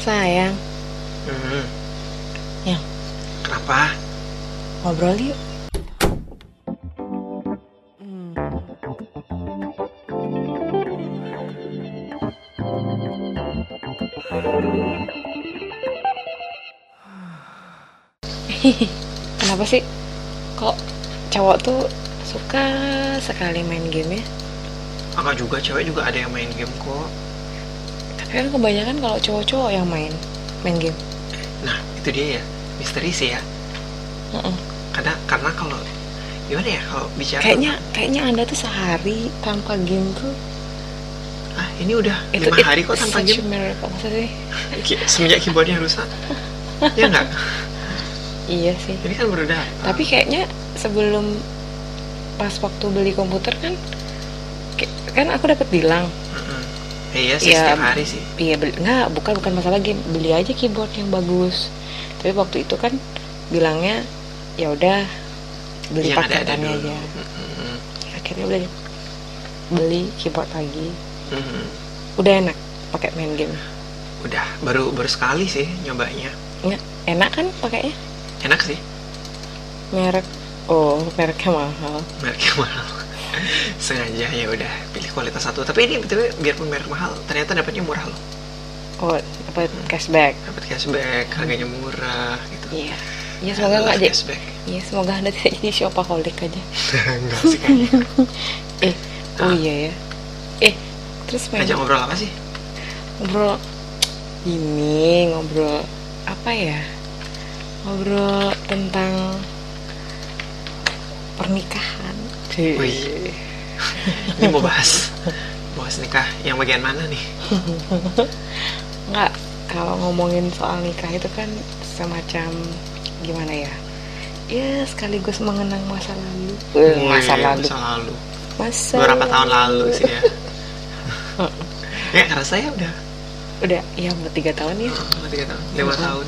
Sayang, Hmm. Ya. Kenapa? ngobrol yuk. Kenapa sih kok cowok tuh suka sekali main game ya? Enggak juga, cewek juga ada yang main game kok. Kan kebanyakan kalau cowok-cowok yang main main game. Nah, itu dia ya. Misteri sih ya. Mm-mm. Karena karena kalau gimana ya kalau bicara Kayaknya kayaknya anda tuh sehari tanpa game tuh ah ini udah itu lima it- hari kok tanpa game miracle. Masa sih? Semenjak keyboardnya rusak ya enggak Iya sih. ini kan datang Tapi kayaknya sebelum pas waktu beli komputer kan kan aku dapat bilang. Iya sih Ya, setiap hari sih. iya beli nggak bukan bukan masalah game. Beli aja keyboard yang bagus. Tapi waktu itu kan bilangnya ya udah beli yang paketannya aja. Mm-mm. akhirnya beli beli keyboard lagi. Mm-mm. udah enak pakai main game. Udah baru baru sekali sih nyobanya. Nggak enak kan pakainya? Enak sih. Merek oh mereknya mahal. Mereknya mahal sengaja ya udah pilih kualitas satu tapi ini betul biarpun merek mahal ternyata dapatnya murah loh oh dapat cashback dapat cashback harganya murah gitu iya ya semoga I nggak love jadi cashback Iya, semoga Anda tidak jadi shopaholic aja. enggak sih kayaknya Eh, oh Ah. iya ya. Eh, terus main ngajak ngobrol apa sih ngobrol ini ngobrol apa ya? Ngobrol tentang pernikahan. Wih. ini mau bahas bahas nikah yang bagian mana nih Enggak, kalau ngomongin soal nikah itu kan semacam gimana ya? Ya, sekaligus mengenang masa lalu. Eh, masa Wih, lalu. masa lalu Masa beberapa tahun lalu sih ya ya karena saya udah Udah, ya udah tiga tahun ya. oh, tiga tahun lima tahun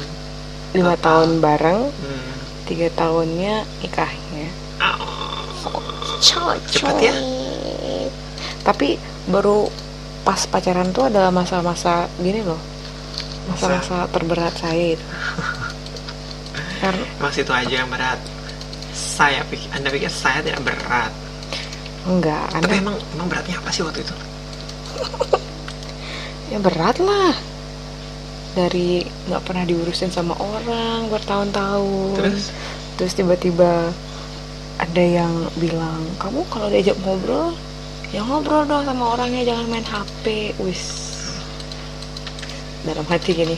Lima tahun bareng, hmm. tiga tahunnya nikahnya. Oh. Cepet Cepet ya? Tapi baru pas pacaran tuh adalah masa-masa gini loh. Masa-masa terberat saya itu. Karena Mas itu aja yang berat saya pikir anda pikir saya tidak berat enggak, tapi Anda emang emang beratnya apa sih waktu itu ya berat lah. Dari nggak pernah diurusin sama orang bertahun-tahun. terus Terus tiba-tiba ada yang bilang, kamu kalau diajak ngobrol, ya ngobrol dong sama orangnya, jangan main HP. Wis. Dalam hati gini,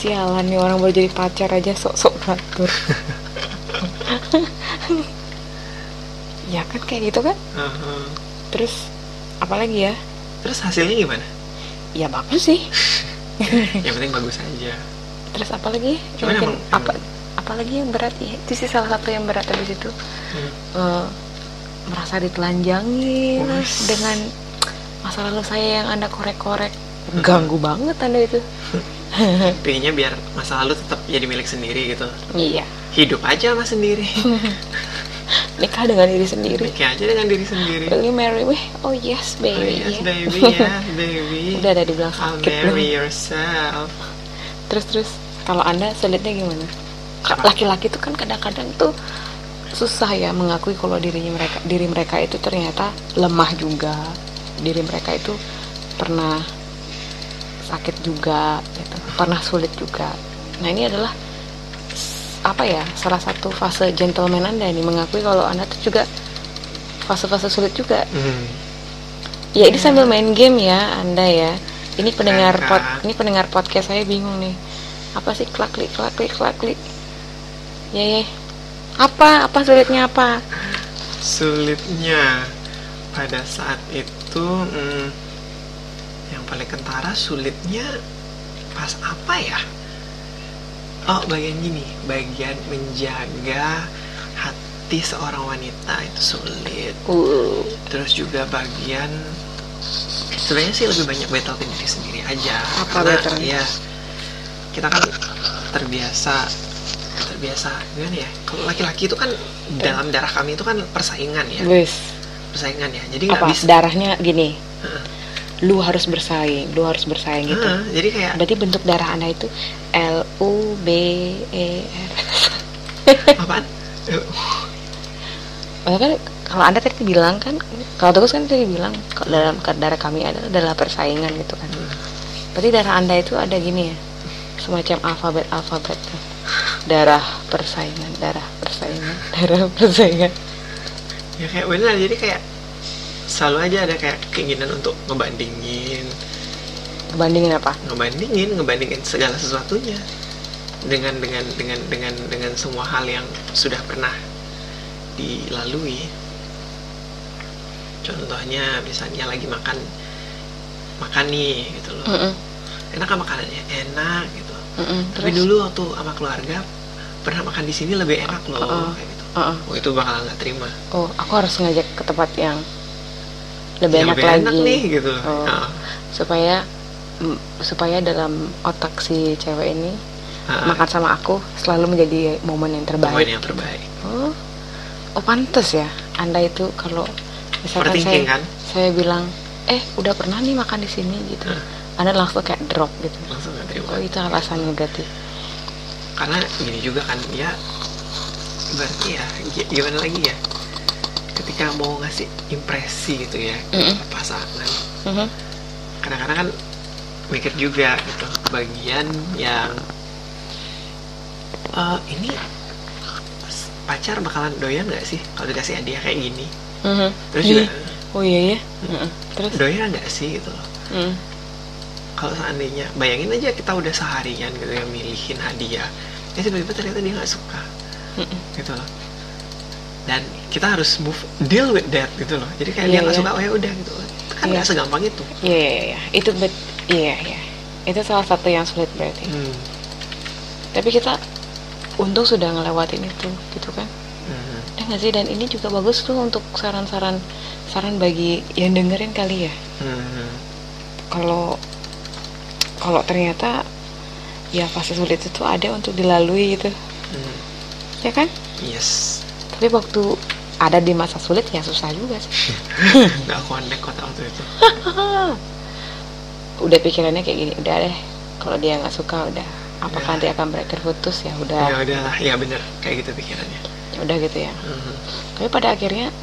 sialan nih orang baru jadi pacar aja sok-sok ngatur. ya kan kayak gitu kan? uh-huh. Terus apalagi ya? terus hasilnya gimana Ya bagus sih. yang penting bagus aja Terus apalagi? Cuman emang- apa? Apalagi yang berat ya? Itu sih salah satu yang berat habis itu. Hmm. eh, merasa ditelanjangin Wes. dengan masa lalu saya yang anda korek-korek ganggu banget anda itu Pengennya biar masa lalu tetap jadi milik sendiri gitu iya hidup aja sama sendiri nikah dengan diri sendiri Nikah aja dengan diri sendiri will you marry me oh yes Oh, baby yes ya. baby yes baby udah ada dibilang I'll sakit belum marry yourself terus terus kalau anda sulitnya gimana? Laki-laki tuh kan kadang-kadang tuh susah ya mengakui kalau dirinya mereka diri mereka itu ternyata lemah juga. Diri mereka itu pernah sakit juga gitu. Pernah sulit juga. Nah ini adalah apa ya salah satu fase gentleman anda ini mengakui kalau anda tuh juga fase-fase sulit juga. Hmm. ya ini sambil main game ya anda ya. Ini pendengar pod, Kak. ini pendengar podcast saya bingung nih. Apa sih klak klik klak klik ya ya. Apa? Apa sulitnya apa? Sulitnya pada saat itu hmm, yang paling kentara sulitnya pas apa ya? Oh bagian gini bagian menjaga hati seorang wanita itu sulit. Uh. Terus juga bagian sebenarnya sih lebih banyak battle ke diri sendiri aja. Apa karena battle-nya? ya kita kan terbiasa terbiasa gimana ya. Kalau laki-laki itu kan dalam darah kami itu kan persaingan ya. Wis persaingan ya. Jadi nggak bisa darahnya gini. Lu harus bersaing lu harus bersaing gitu. Heeh, jadi kayak berarti bentuk darah anda itu L U B E R. Apaan? Maksudnya kan kalau anda tadi bilang kan kalau terus kan tadi bilang kalau dalam darah kami adalah adalah persaingan gitu kan. Berarti darah anda itu ada gini ya? Semacam alfabet alfabet tuh. Darah persaingan darah persaingan darah persaingan. Ya kayak bener jadi kayak selalu aja ada kayak keinginan untuk ngebandingin. Bandingin apa? Ngebandingin ngebandingin segala sesuatunya. Dengan dengan dengan dengan dengan semua hal yang sudah pernah dilalui. Contohnya misalnya lagi makan makan nih gitu loh. Mm-mm, enak kan makanannya? Enak gitu mm-mm. tapi Terus? dulu waktu sama keluarga pernah makan di sini lebih enak loh Uh-uh. kayak gitu Uh-uh. oh itu bakal nggak terima oh aku harus ngajak ke tempat yang lebih Yang enak lebih lagi enak nih gitu Oh. Nah, supaya supaya dalam otak si cewek ini uh, makan sama aku selalu menjadi momen yang terbaik pemain yang terbaik Oh, oh pantes ya. Anda itu kalau misalkan saya, kan saya bilang, eh udah pernah nih makan di sini gitu. Hmm. Anda langsung kayak drop gitu. langsung nggak terima Oh itu alasannya berarti. karena gini juga kan ya berarti ya gi- gimana lagi ya ketika mau ngasih impresi gitu ya ke Mm-mm. pasangan Mhm. kadang-kadang kan mikir juga gitu bagian yang eh, ini pacar bakalan doyan nggak sih kalau dikasih hadiah kayak gini Mhm. terus Iya. juga Oh iya ya. Mhm. Terus. doyan nggak sih gitu loh Mhm. Kalau seandainya bayangin aja kita udah seharian gitu ya milihin hadiah ya tiba-tiba ternyata dia nggak suka Mhm. gitu loh dan kita harus move deal with that gitu loh jadi kayak Iya, dia nggak iya. suka oh ya udah gitu Itu kan Iya. nggak segampang itu Iya iya iya. Itu bet. Iya iya. Itu salah satu yang sulit berarti. hmm. Tapi kita untung sudah ngelewatin itu gitu kan. Hmm. Ya nggak sih dan ini juga bagus tuh untuk saran-saran saran bagi yang dengerin kali ya. Hmm. kalau kalau ternyata ya fase sulit itu ada untuk dilalui gitu. Hmm. ya kan? Yes. Tapi waktu ada di masa sulit ya susah juga sih. Nggak connect kota waktu itu. Udah pikirannya kayak gini udah deh kalau dia nggak suka udah. Apakah Ya. nanti akan berakhir putus? Ya ya udah ya bener kayak gitu pikirannya. Ya udah gitu ya. Hmm. tapi pada akhirnya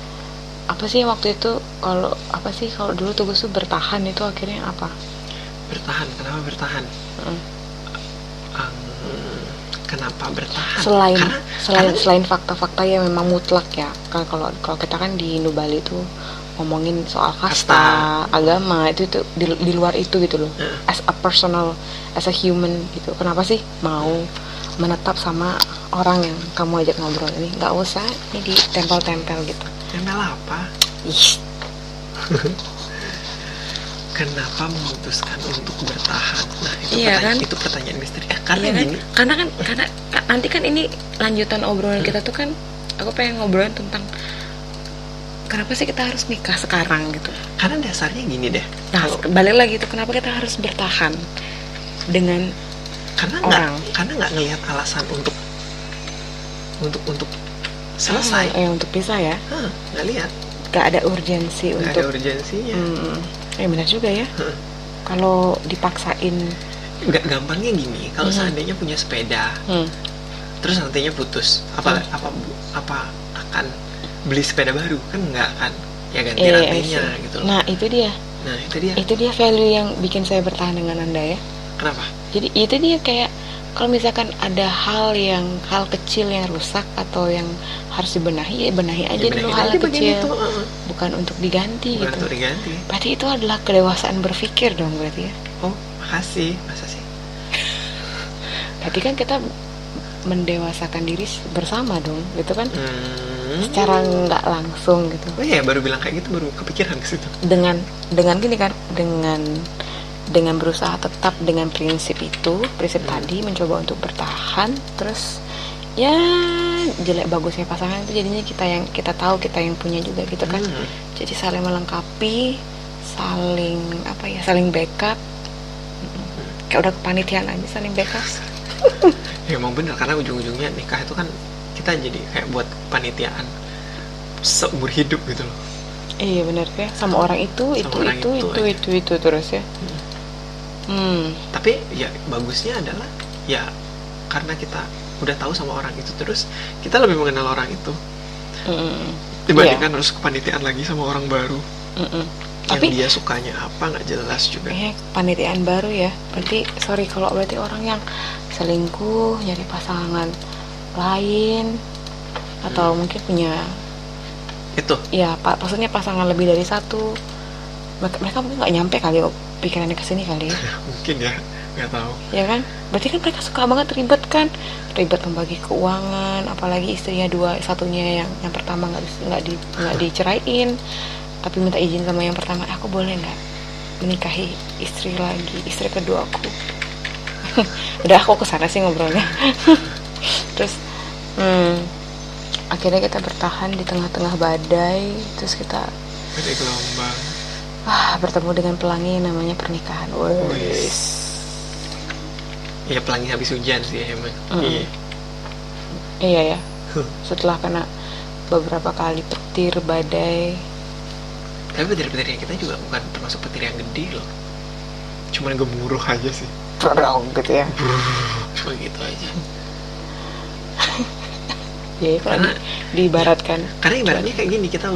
apa sih waktu itu kalau apa sih kalau dulu tugas tuh bertahan itu akhirnya apa bertahan? Kenapa bertahan? Mm. Ang, kenapa bertahan? Selain karena selain karena- selain fakta-fakta yang memang mutlak ya. Kan kalau kalau kita kan di Nubali itu ngomongin soal kasta, Kasta. agama itu itu di, di luar itu gitu loh. Heeh. as a personal as a human gitu. Kenapa sih mau menetap sama orang yang kamu ajak ngobrol ini? Nggak usah ini ditempel-tempel gitu. Tempel apa? Ih kenapa memutuskan untuk bertahan? Nah itu Iya, pertanyaan, kan? itu pertanyaan misteri. Eh, karena Iya kan? gini. Karena kan karena ka- nanti kan ini lanjutan obrolan kita tuh kan aku pengen ngobrolin tentang kenapa sih kita harus nikah sekarang gitu. Karena dasarnya gini deh. Nah, kalau balik lagi tuh kenapa kita harus bertahan dengan karena orang. karena nggak ngelihat alasan untuk untuk untuk selesai. Eh, untuk pisah ya, Hah, nggak lihat. Gak ada urgensi ada untuk. urgensinya. Hmm, eh benar juga ya. Heeh. Kalau dipaksain, nggak gampangnya gini kalau Mhm. seandainya punya sepeda hmm, terus nantinya putus apa Hmm. apa apa akan beli sepeda baru kan nggak akan ya ganti eh, rantainya gitu loh Nah itu dia, nah itu dia itu dia value yang bikin saya bertahan dengan anda ya. kenapa Jadi itu dia kayak kalau misalkan ada hal yang hal kecil yang rusak atau yang harus dibenahi, ya benahi aja Ya, dulu hal kecil, itu, bukan untuk diganti bukan gitu. untuk diganti Berarti itu adalah kedewasaan berpikir dong berarti ya. oh makasih masa sih Berarti kan kita mendewasakan diri bersama dong, gitu kan? hmm. Secara nggak langsung gitu. oh iya baru bilang kayak gitu baru kepikiran ke situ Dengan dengan gini kan, dengan dengan berusaha tetap dengan prinsip itu, prinsip Hmm. tadi mencoba untuk bertahan, terus ya jelek bagusnya pasangan itu jadinya kita yang kita tahu kita yang punya juga gitu kan. Hmm. Jadi saling melengkapi, saling apa ya, saling backup. Mm-mm. Kayak udah kepanitiaan aja saling backup. ya emang bener karena ujung-ujungnya nikah itu kan kita jadi kayak buat panitiaan seumur hidup gitu loh iya benar ya sama orang itu itu orang itu itu itu aja. itu itu terus ya hmm tapi ya bagusnya adalah ya karena kita udah tahu sama orang itu terus kita lebih mengenal orang itu. Mm-mm. dibandingkan harus kepanitiaan lagi sama orang baru. Mm-mm. yang tapi dia sukanya apa nggak jelas juga. Eh panitiaan baru ya. Berarti sorry kalau berarti orang yang selingkuh nyari pasangan lain atau mungkin punya itu. Ya pak maksudnya pasangan lebih dari satu. Mereka, mereka mungkin nggak nyampe kali pikirannya ke sini kali ya. mungkin ya nggak tahu. Ya kan? Berarti kan mereka suka banget ribet kan? Ribet membagi keuangan apalagi istrinya dua satunya yang yang pertama nggak nggak di nggak diceraiin tapi minta izin sama yang pertama "Eh, aku boleh nggak menikahi istri lagi istri kedua aku? Udah aku ke sana sih ngobrolnya. Terus hmm, akhirnya kita bertahan di tengah-tengah badai terus kita ada gelombang ah bertemu dengan pelangi yang namanya pernikahan Wes. Ya pelangi habis hujan sih emang Mm-mm. iya Iya ya. Setelah kena beberapa kali petir badai. tapi petir-petirnya kita juga bukan termasuk petir yang gede loh cuman gemuruh aja sih Prong gitu ya. cuma gitu aja Ya kalau Karena- di, diibaratkan. karena ibaratnya kayak gini kita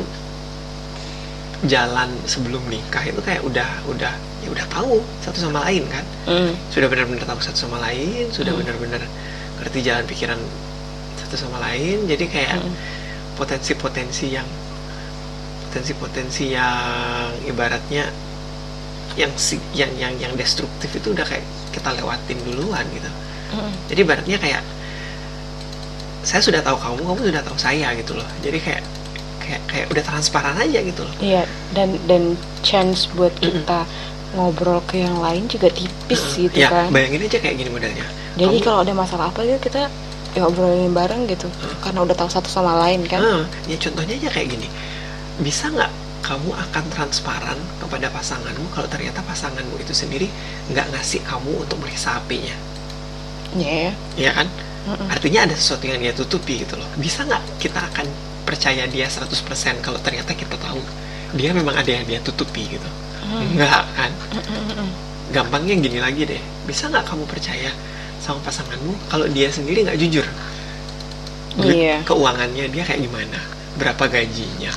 jalan sebelum nikah itu kayak udah udah ya udah tahu satu sama lain kan Hmm. sudah benar-benar tahu satu sama lain sudah Hmm. benar-benar ngerti jalan pikiran satu sama lain jadi kayak Hmm. potensi-potensi yang potensi-potensi yang ibaratnya yang si yang yang yang destruktif itu udah kayak kita lewatin duluan gitu Hmm. jadi ibaratnya kayak saya sudah tahu kamu kamu sudah tahu saya gitu loh jadi kayak kayak kayak udah transparan aja gitu loh Iya dan dan chance buat kita ngobrol ke yang lain juga tipis gitu ya kan. bayangin aja kayak gini modelnya Jadi Kamu- kalau ada masalah apa gitu kita ya obrolin bareng gitu. Karena udah tahu satu sama lain kan. Ah, ya contohnya aja kayak gini bisa nggak kamu akan transparan kepada pasanganmu kalau ternyata pasanganmu itu sendiri nggak ngasih kamu untuk meriksa HP-nya Iya. ya kan Mm-mm. artinya ada sesuatu yang dia tutupi gitu loh bisa nggak kita akan percaya dia 100% kalau ternyata kita tahu dia memang ada yang dia tutupi gitu. Hmm. nggak kan? Gampangnya gini lagi deh. Bisa nggak kamu percaya sama pasanganmu kalau dia sendiri nggak jujur? Duit Iya. keuangannya dia kayak gimana? Berapa gajinya?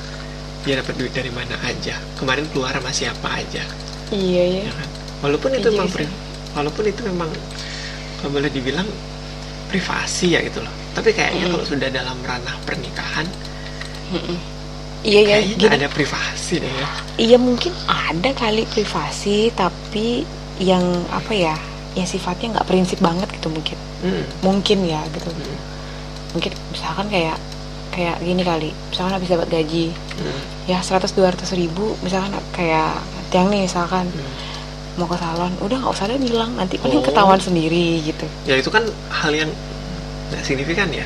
Dia dapat duit dari mana aja? Kemarin keluar sama siapa aja? Iya ya. ya kan? Walaupun itu Iya memang walaupun itu memang kalau boleh dibilang privasi ya gitu loh. Tapi kayaknya Mm. kalau sudah dalam ranah pernikahan. Iya ya. Gini, ada privasi deh ya Iya mungkin ada kali privasi tapi yang apa ya yang sifatnya nggak prinsip banget gitu mungkin Mm. mungkin ya gitu Mm. mungkin misalkan kayak kayak gini kali misalkan habis dapat gaji Mm. ya 100 200 ribu misalkan kayak tiang nih misalkan Mm. mau ke salon udah nggak usah deh bilang nanti paling Oh. ketahuan sendiri gitu ya itu kan hal yang nggak signifikan ya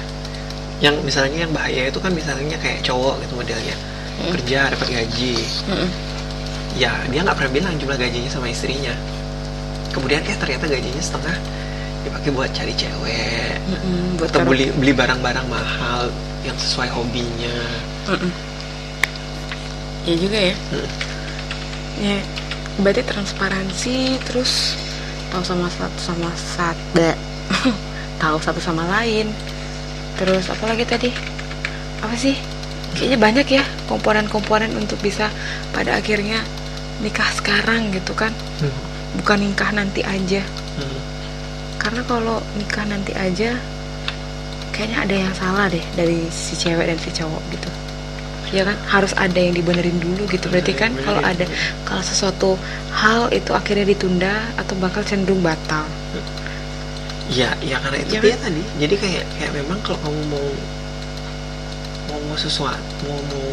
yang misalnya yang bahaya itu kan misalnya kayak cowok gitu modelnya Mm. kerja dapat gaji Mm-mm. ya dia nggak pernah bilang jumlah gajinya sama istrinya kemudian eh ternyata gajinya setengah dipakai buat cari cewek Mm-mm, buat atau beli beli barang-barang mahal yang sesuai hobinya Mm-mm. ya juga ya Mm. ya berarti transparansi terus tahu sama satu sama satu tahu satu sama lain terus apa lagi tadi? Apa sih? Kayaknya banyak ya komponen-komponen untuk bisa pada akhirnya nikah sekarang gitu kan. Bukan nikah nanti aja. Hmm. karena kalau nikah nanti aja kayaknya ada yang salah deh dari si cewek dan si cowok gitu. Ya kan? Harus ada yang dibenerin dulu gitu. Berarti kan kalau ada kalau sesuatu hal itu akhirnya ditunda atau bakal cenderung batal ya ya karena itu Ya dia tadi. Jadi kayak kayak memang kalau kamu mau mau mau sesuatu mau mau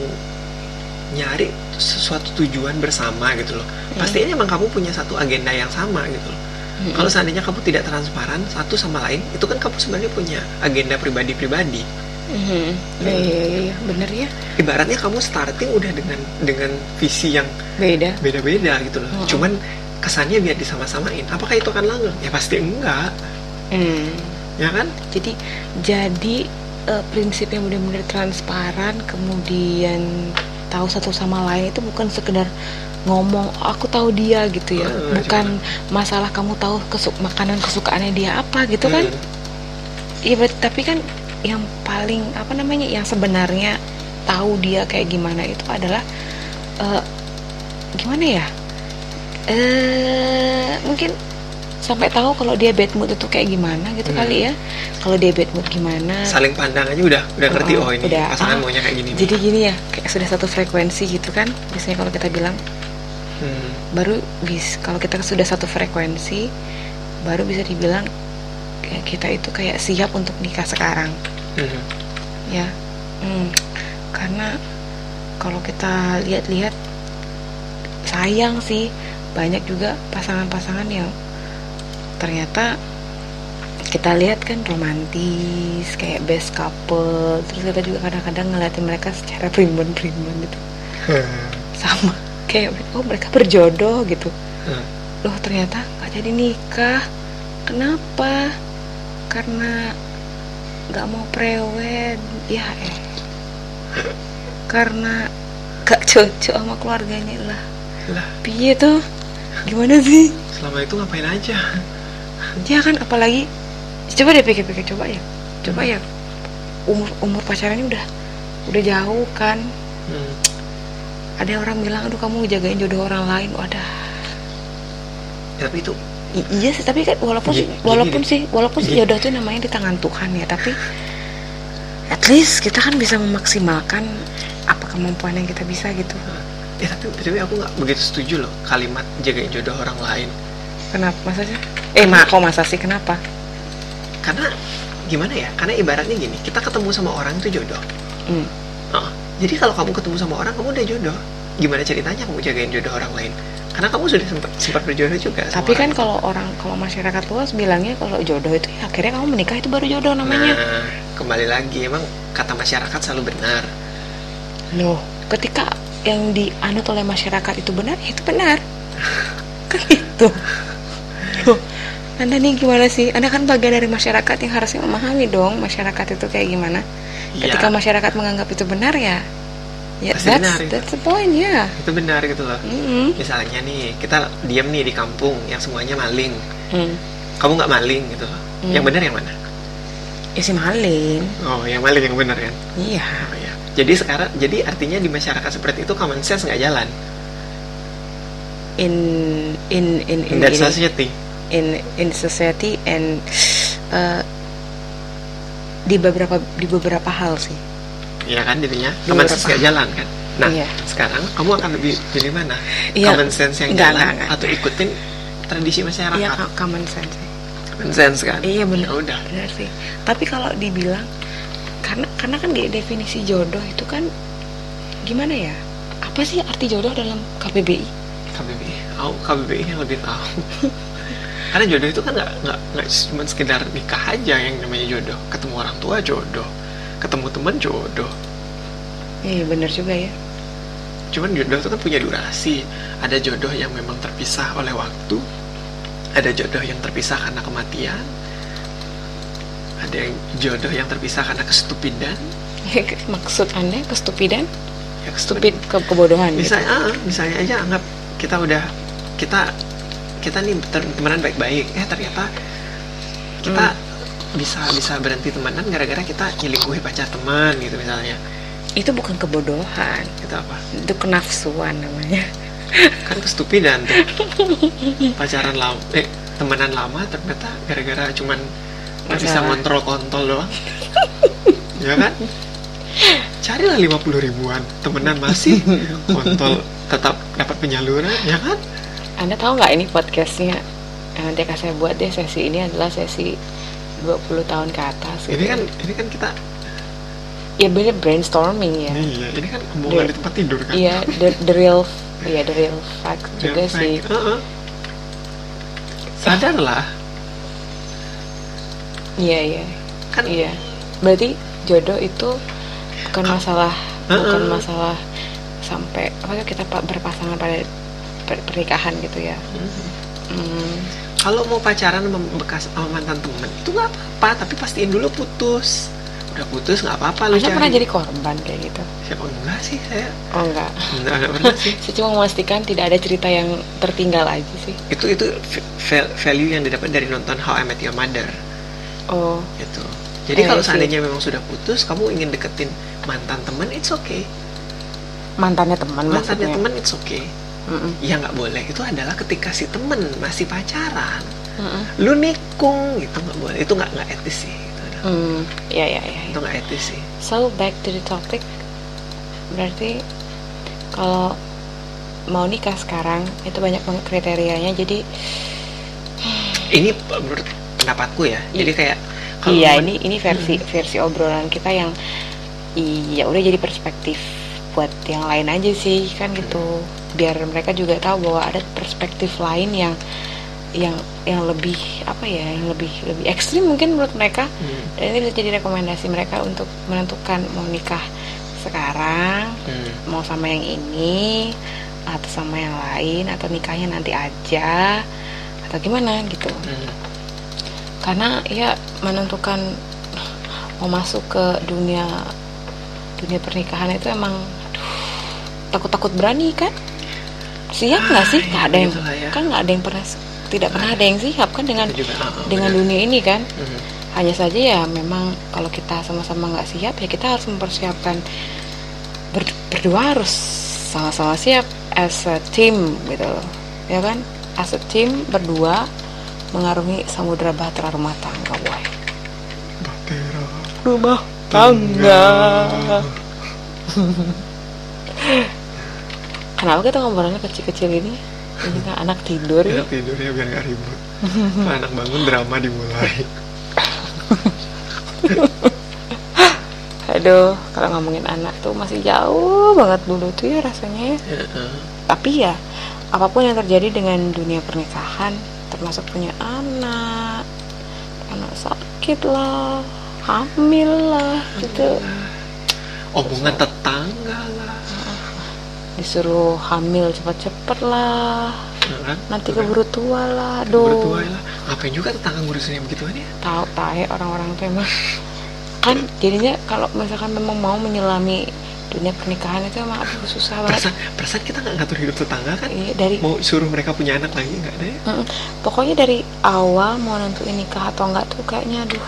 nyari sesuatu tujuan bersama gitu loh. Hmm. pastinya emang kamu punya satu agenda yang sama gitu loh. Mm-mm. kalau seandainya kamu tidak transparan satu sama lain itu kan kamu sebenarnya punya agenda pribadi-pribadi. Mhm. iya iya iya, iya. Bener ya. Ibaratnya kamu starting udah dengan dengan visi yang beda. beda-beda gitu loh. Mm-mm. cuman kesannya biar disama-samain. Apakah itu akan langgeng? Ya pasti enggak Hmm. ya kan? Jadi jadi eh, prinsip yang benar-benar transparan kemudian tahu satu sama lain itu bukan sekedar ngomong "Oh, aku tahu dia gitu ya. Hmm, bukan masalah kamu tahu kesuk makanan kesukaannya dia apa gitu kan? Hmm. Iya berarti tapi kan yang paling apa namanya yang sebenarnya tahu dia kayak gimana itu adalah eh, gimana ya? Eh mungkin sampai tahu kalau dia bad mood itu kayak gimana gitu Hmm. kali ya kalau dia bad mood gimana saling pandang aja udah udah ngerti Oh, oh ini udah. pasangan Ah, maunya kayak gini nih. jadi gini ya kayak sudah satu frekuensi gitu kan biasanya kalau kita bilang Hmm. baru bis kalau kita sudah satu frekuensi baru bisa dibilang kayak kita itu kayak siap untuk nikah sekarang Hmm. ya Hmm, karena kalau kita lihat-lihat sayang sih banyak juga pasangan-pasangan yang ternyata kita lihat kan romantis kayak best couple terus kita juga kadang-kadang ngeliatin mereka secara primbon-primbon gitu. Sama kayak oh mereka berjodoh gitu. Hmm. loh ternyata nggak jadi nikah. Kenapa? Karena nggak mau prewed ya eh. Karena gak cocok sama keluarganya lah. Lah. Piye tuh gimana sih? Selama itu ngapain aja ya kan apalagi coba deh pikir-pikir coba ya coba ya. Umur umur pacarannya udah udah jauh kan. Hmm. ada orang bilang aduh kamu jagain jodoh orang lain. Wadah. Tapi itu I- iya sih tapi kan walaupun gini walaupun sih walaupun sih jodoh itu namanya di tangan Tuhan ya tapi at least kita kan bisa memaksimalkan apa kemampuan yang kita bisa gitu. Ya tapi tapi aku nggak begitu setuju loh kalimat jagain jodoh orang lain. Kenapa? Sih eh mak kok masa sih? Kenapa? Karena gimana ya? Karena ibaratnya gini kita ketemu sama orang itu jodoh. Hmm. Oh, jadi kalau kamu ketemu sama orang kamu udah jodoh. Gimana ceritanya kamu jagain jodoh orang lain? Karena kamu sudah sempat sempat berjodoh juga tapi kan orang. kalau orang kalau masyarakat luas bilangnya kalau jodoh itu ya akhirnya kamu menikah itu baru jodoh namanya. Nah kembali lagi emang kata masyarakat selalu benar. Loh ketika yang dianut oleh masyarakat itu benar itu benar. Kan gitu loh anda nih gimana sih? Anda kan bagian dari masyarakat yang harusnya memahami dong masyarakat itu kayak gimana. Ketika Iya, masyarakat menganggap itu benar ya ya Pasti that's, benar itu. that's the point ya. Itu benar gitu loh. Mm-mm. misalnya nih kita diam nih di kampung yang semuanya maling. Hmm. kamu nggak maling gitu Hmm. yang benar yang mana ya si maling. Oh yang maling yang benar kan? Iya. Oh, ya. jadi sekarang jadi artinya di masyarakat seperti itu common sense nggak jalan? In in in in. In that society in in society and uh, di beberapa di beberapa hal sih. Iya kan jadinya Di common sense nggak jalan kan? Nah Iya. sekarang kamu akan lebih pilih mana? Iya. common sense yang Nggak, jalan nggak, nggak. atau ikutin tradisi masyarakat? Iya common sense common sense kan? Iya benar Ya udah. Benar sih. Tapi kalau dibilang karena karena kan di definisi jodoh itu kan gimana ya? Apa sih arti jodoh dalam KBBI KBBI aku KBBI yang lebih tahu karena jodoh itu kan nggak nggak nggak cuma sekedar nikah aja. Yang namanya jodoh ketemu orang tua jodoh ketemu teman jodoh. Iya benar juga ya. Cuman jodoh itu kan punya durasi. Ada jodoh yang memang terpisah oleh waktu ada jodoh yang terpisah karena kematian ada yang jodoh yang terpisah karena kestupidan. Maksud anda kestupidan? Ya stupid ke kebodohan gitu. misalnya ah, misalnya aja anggap kita udah kita kita nih temenan baik-baik. Eh ternyata kita bisa bisa berhenti temenan gara-gara kita nyelingkuhi pacar teman gitu misalnya. Itu bukan kebodohan. Itu apa? Itu kenafsuan namanya. Kan kestupidan tuh. Pacaran lama eh temenan lama ternyata gara-gara cuman nggak bisa ngontrol kontol doang. Ya kan? Carilah 50 ribuan temenan masih. Kontol tetap dapat penyaluran ya kan Anda tahu nggak ini podcastnya nanti akan saya buat deh sesi ini adalah sesi 20 tahun ke atas ini gitu. kan ini kan kita ya bener brainstorming ya iya ini kan omongan di tempat tidur kan iya the, the real iya the real fact Ya, juga baik. sih Heeh. sadarlah iya iya kan iya berarti jodoh itu bukan masalah bukan Heeh. masalah sampai apa kita pa- berpasangan pada pernikahan gitu ya Mhm. Hmm, kalau mau pacaran sama bekas sama mantan temen itu nggak apa-apa tapi pastiin dulu putus udah putus nggak apa-apa lu Anda cari pernah jadi korban kayak gitu? siapa enggak sih saya Oh enggak. enggak, enggak pernah sih Saya cuma memastikan tidak ada cerita yang tertinggal aja sih. itu itu value yang didapat dari nonton How I Met Your Mother Oh, gitu jadi Eh, kalau sih. seandainya memang sudah putus kamu ingin deketin mantan teman it's okay mantannya teman mantannya teman it's okay Mm-mm. ya nggak boleh. Itu adalah ketika si temen masih pacaran. Mm-mm. lu nikung gitu. Nggak boleh. Itu nggak nggak etis sih. Itu, Hmm, ya ya ya. itu nggak etis sih. So back to the topic. Berarti kalau mau nikah sekarang itu banyak banget kriterianya. Jadi ini menurut pendapatku ya. Jadi kayak kalau iya ini ini versi versi obrolan kita yang iya udah jadi perspektif buat yang lain aja sih kan gitu. Biar mereka juga tahu bahwa ada perspektif lain yang yang yang lebih apa ya yang lebih lebih ekstrim mungkin menurut mereka. Hmm, dan ini bisa jadi rekomendasi mereka untuk menentukan mau nikah sekarang hmm, mau sama yang ini atau sama yang lain atau nikahnya nanti aja atau gimana gitu. Hmm. karena ya menentukan mau masuk ke dunia dunia pernikahan itu emang takut-takut berani kan siap nggak sih Ah, nggak ya ada yang ya. kan nggak ada yang pernah tidak pernah ada yang siap kan dengan juga, ah, ah, dengan benar. dunia ini kan Mhm. hanya saja ya memang kalau kita sama-sama nggak siap ya kita harus mempersiapkan ber- berdua harus sama-sama siap as a team gitu loh ya kan as a team berdua mengarungi samudra bahtera rumah tangga boy Bahtera. rumah tangga kenapa kita ngobrolnya kecil-kecil ini? Ini kan anak tidur ya. Enak tidur ya biar nggak ribut. Kalau anak bangun drama dimulai. Aduh kalau ngomongin anak tuh masih jauh banget dulu tuh ya rasanya ya. Heeh. tapi ya apa pun yang terjadi dengan dunia pernikahan termasuk punya anak anak sakit lah hamil lah gitu. Omongan tetangga lah disuruh hamil cepet-cepet lah kan? nanti kan. keburu tua lah Keburu tua aduh lah ngapain juga tetangga ngurusin yang begituan ya tahu tahe orang-orang tuh emang kan jadinya kalau misalkan memang mau menyelami dunia pernikahan itu emang aduh susah banget perasaan perasaan kita nggak ngatur hidup tetangga kan Iya, dari mau suruh mereka punya anak lagi nggak ada ya Mm-mm. Pokoknya dari awal mau nentuin nikah atau enggak tuh kayaknya aduh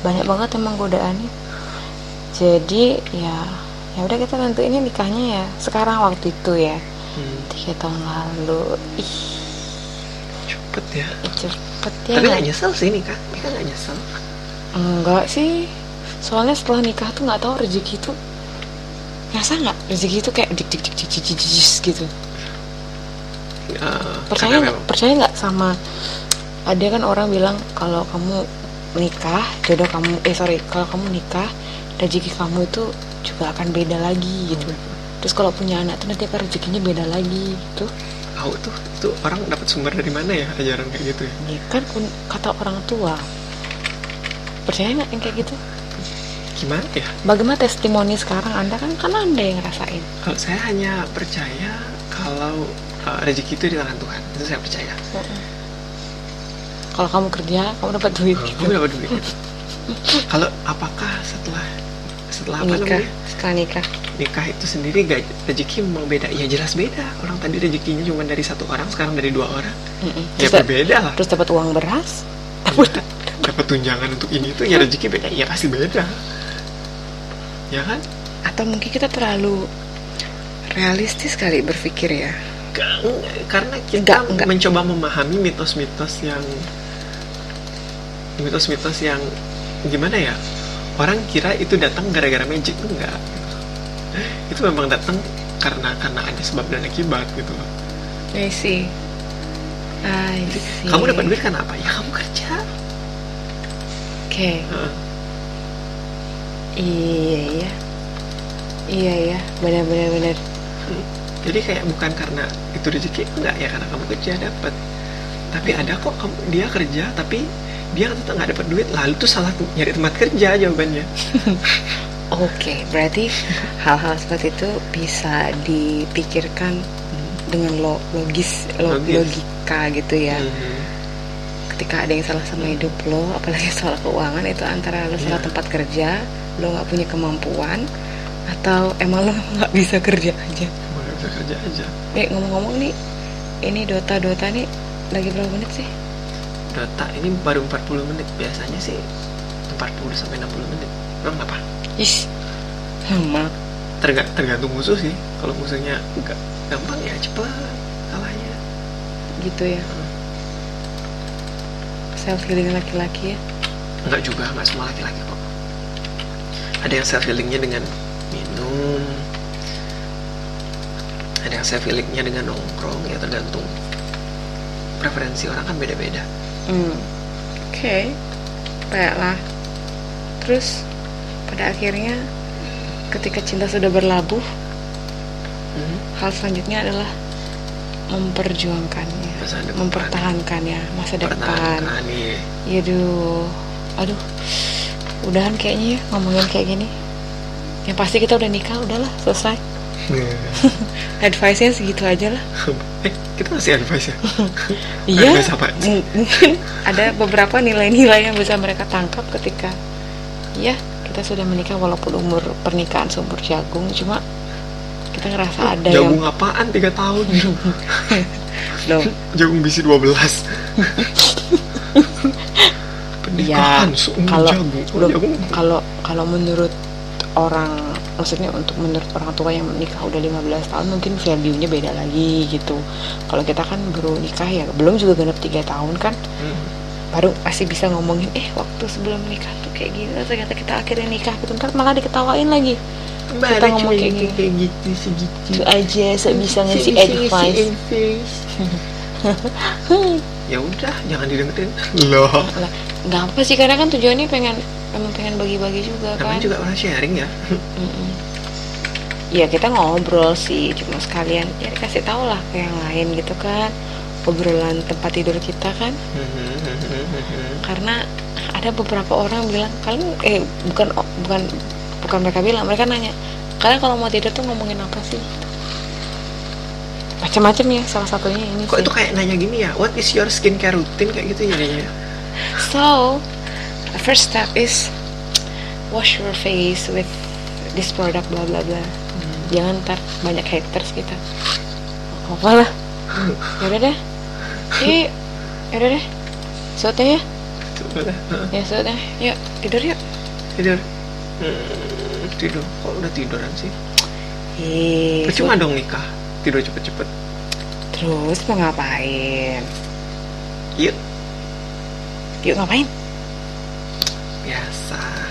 banyak banget emang godaannya. Jadi ya ya udah kita nentuinnya nikahnya ya. Sekarang waktu itu ya. Hmm, tiga tahun lalu. Ih. Cepet ya. Cepet ya tapi nggak? nyesel sih nikah. Nikah nggak nyesel. Enggak sih. Soalnya setelah nikah tuh nggak tahu rezeki itu ngerasa nggak? Rezeki itu kayak dik dik dik dik dik dik, dik, gitu. Eh, percaya nggak? percaya nggak sama ada kan orang bilang kalau kamu nikah jodoh kamu eh sorry kalau kamu nikah rezeki kamu itu juga akan beda lagi gitu. Terus kalau punya anak tuh nanti akan rezekinya beda lagi gitu. Tahu tuh itu orang dapat sumber dari mana ya ajaran kayak gitu ya? Ini kan kata orang tua. Percaya nggak yang kayak gitu? Gimana ya? Bagaimana testimoni sekarang? Anda kan kan anda yang ngerasain. Kalau saya hanya percaya kalau uh, rezeki itu di tangan Tuhan. Itu saya percaya. Kalau kamu kerja kamu dapat duit gitu. kamu dapat duit. Gitu. kalau apakah setelah setelah apa nikah. Namanya setelah nikah. Nikah itu sendiri gak rezeki memang beda. Ya jelas beda. Orang tadi rezekinya cuma dari satu orang sekarang dari dua orang. Mm-mm. ya terus, da- berbeda lah. terus dapat uang beras? Dapat tunjangan untuk ini tuh ya rezeki beda. Ya pasti beda. Ya kan? Atau mungkin kita terlalu realistis kali berpikir ya? Ka- karena kita Enggak, enggak. mencoba memahami mitos-mitos yang mitos-mitos yang gimana ya orang kira itu datang gara-gara magic. Enggak. Itu memang datang karena karena ada sebab dan akibat gitu loh. I see. I see. kamu dapat duit kan apa? Ya kamu kerja. Oke Heeh. iya iya. Iya ya benar benar benar. Jadi kayak bukan karena itu rezeki enggak ya karena kamu kerja dapat. Tapi ada kok kamu dia kerja tapi dia tetap nggak dapat duit lalu tuh salah nyari tempat kerja jawabannya oke berarti hal-hal seperti itu bisa dipikirkan dengan lo- logis, lo- Logis. logika gitu ya Mhm. ketika ada yang salah sama hidup lo apalagi soal keuangan itu antara lo salah Iya. tempat kerja lo nggak punya kemampuan atau emang lo nggak bisa kerja aja nggak bisa kerja aja nih ngomong-ngomong nih ini Dota Dota nih lagi berapa menit sih Dota ini baru 40 menit. Biasanya sih 40 sampai 60 menit. Emang apa? Ish, lama Terga, tergantung musuh sih. Kalau musuhnya enggak gampang ya cepet kalahnya. Gitu ya. Self healing laki-laki ya? Enggak juga enggak semua laki-laki kok. Ada yang self healingnya dengan minum. Ada yang self healingnya dengan nongkrong ya tergantung preferensi orang kan beda-beda Hmm. Oke, baiklah. Terus pada akhirnya ketika cinta sudah berlabuh, Hmm, hal selanjutnya adalah memperjuangkannya, masa depan mempertahankannya masa depan. iya. Yaduh, aduh, udahan kayaknya ya ngomongin kayak gini. Yang pasti kita udah nikah, udahlah selesai. Advice-nya segitu aja lah. kita masih advice ya? Iya, mungkin ada beberapa nilai-nilai yang bisa mereka tangkap ketika ya kita sudah menikah walaupun umur pernikahan seumur jagung, cuma kita ngerasa ada yang jagung apaan? 3 tahun. Loh, jagung bisi 12 pernikahan ya seumur kalau jagung. Oh, jagung. kalau kalau menurut orang maksudnya untuk menurut orang tua yang menikah udah 15 tahun mungkin value-nya beda lagi gitu. Kalau kita kan baru nikah ya belum juga genap 3 tahun kan Hmm. baru pasti bisa ngomongin eh waktu sebelum nikah tuh kayak gini ternyata kita akhirnya nikah gitu. Ntar malah diketawain lagi. Mbak Kita ngomong kayak gini. kayak gitu segitu itu aja saya bisa ngasih advice. ya udah jangan didengerin. Loh. Lah nggak apa sih karena kan tujuannya pengen emang pengen bagi-bagi juga kan. namanya juga orang sharing ya. Mm-mm. ya kita ngobrol sih cuma sekalian ya dikasih tau lah ke yang lain gitu kan. Obrolan tempat tidur kita kan. Karena ada beberapa orang bilang kalian eh bukan bukan bukan mereka bilang mereka nanya kalian kalau mau tidur tuh ngomongin apa sih? Macam-macam ya salah satunya ini kok sih. itu kayak nanya gini ya what is your skincare routine? kayak gitu ya jadinya. So the first step is wash your face with this product bla bla bla. Jangan ntar banyak haters kita. Apa lah. Yaudah deh. Yuk yaudah deh. Suatnya ya? Dah. Heeh. ya. Suatnya yuk tidur yuk. Tidur. Hmm, tidur. Kok udah tiduran sih? Ih, percuma dong nikah. Tidur cepet-cepet. Terus mau ngapain? Yuk. Yuk ngapain Yes.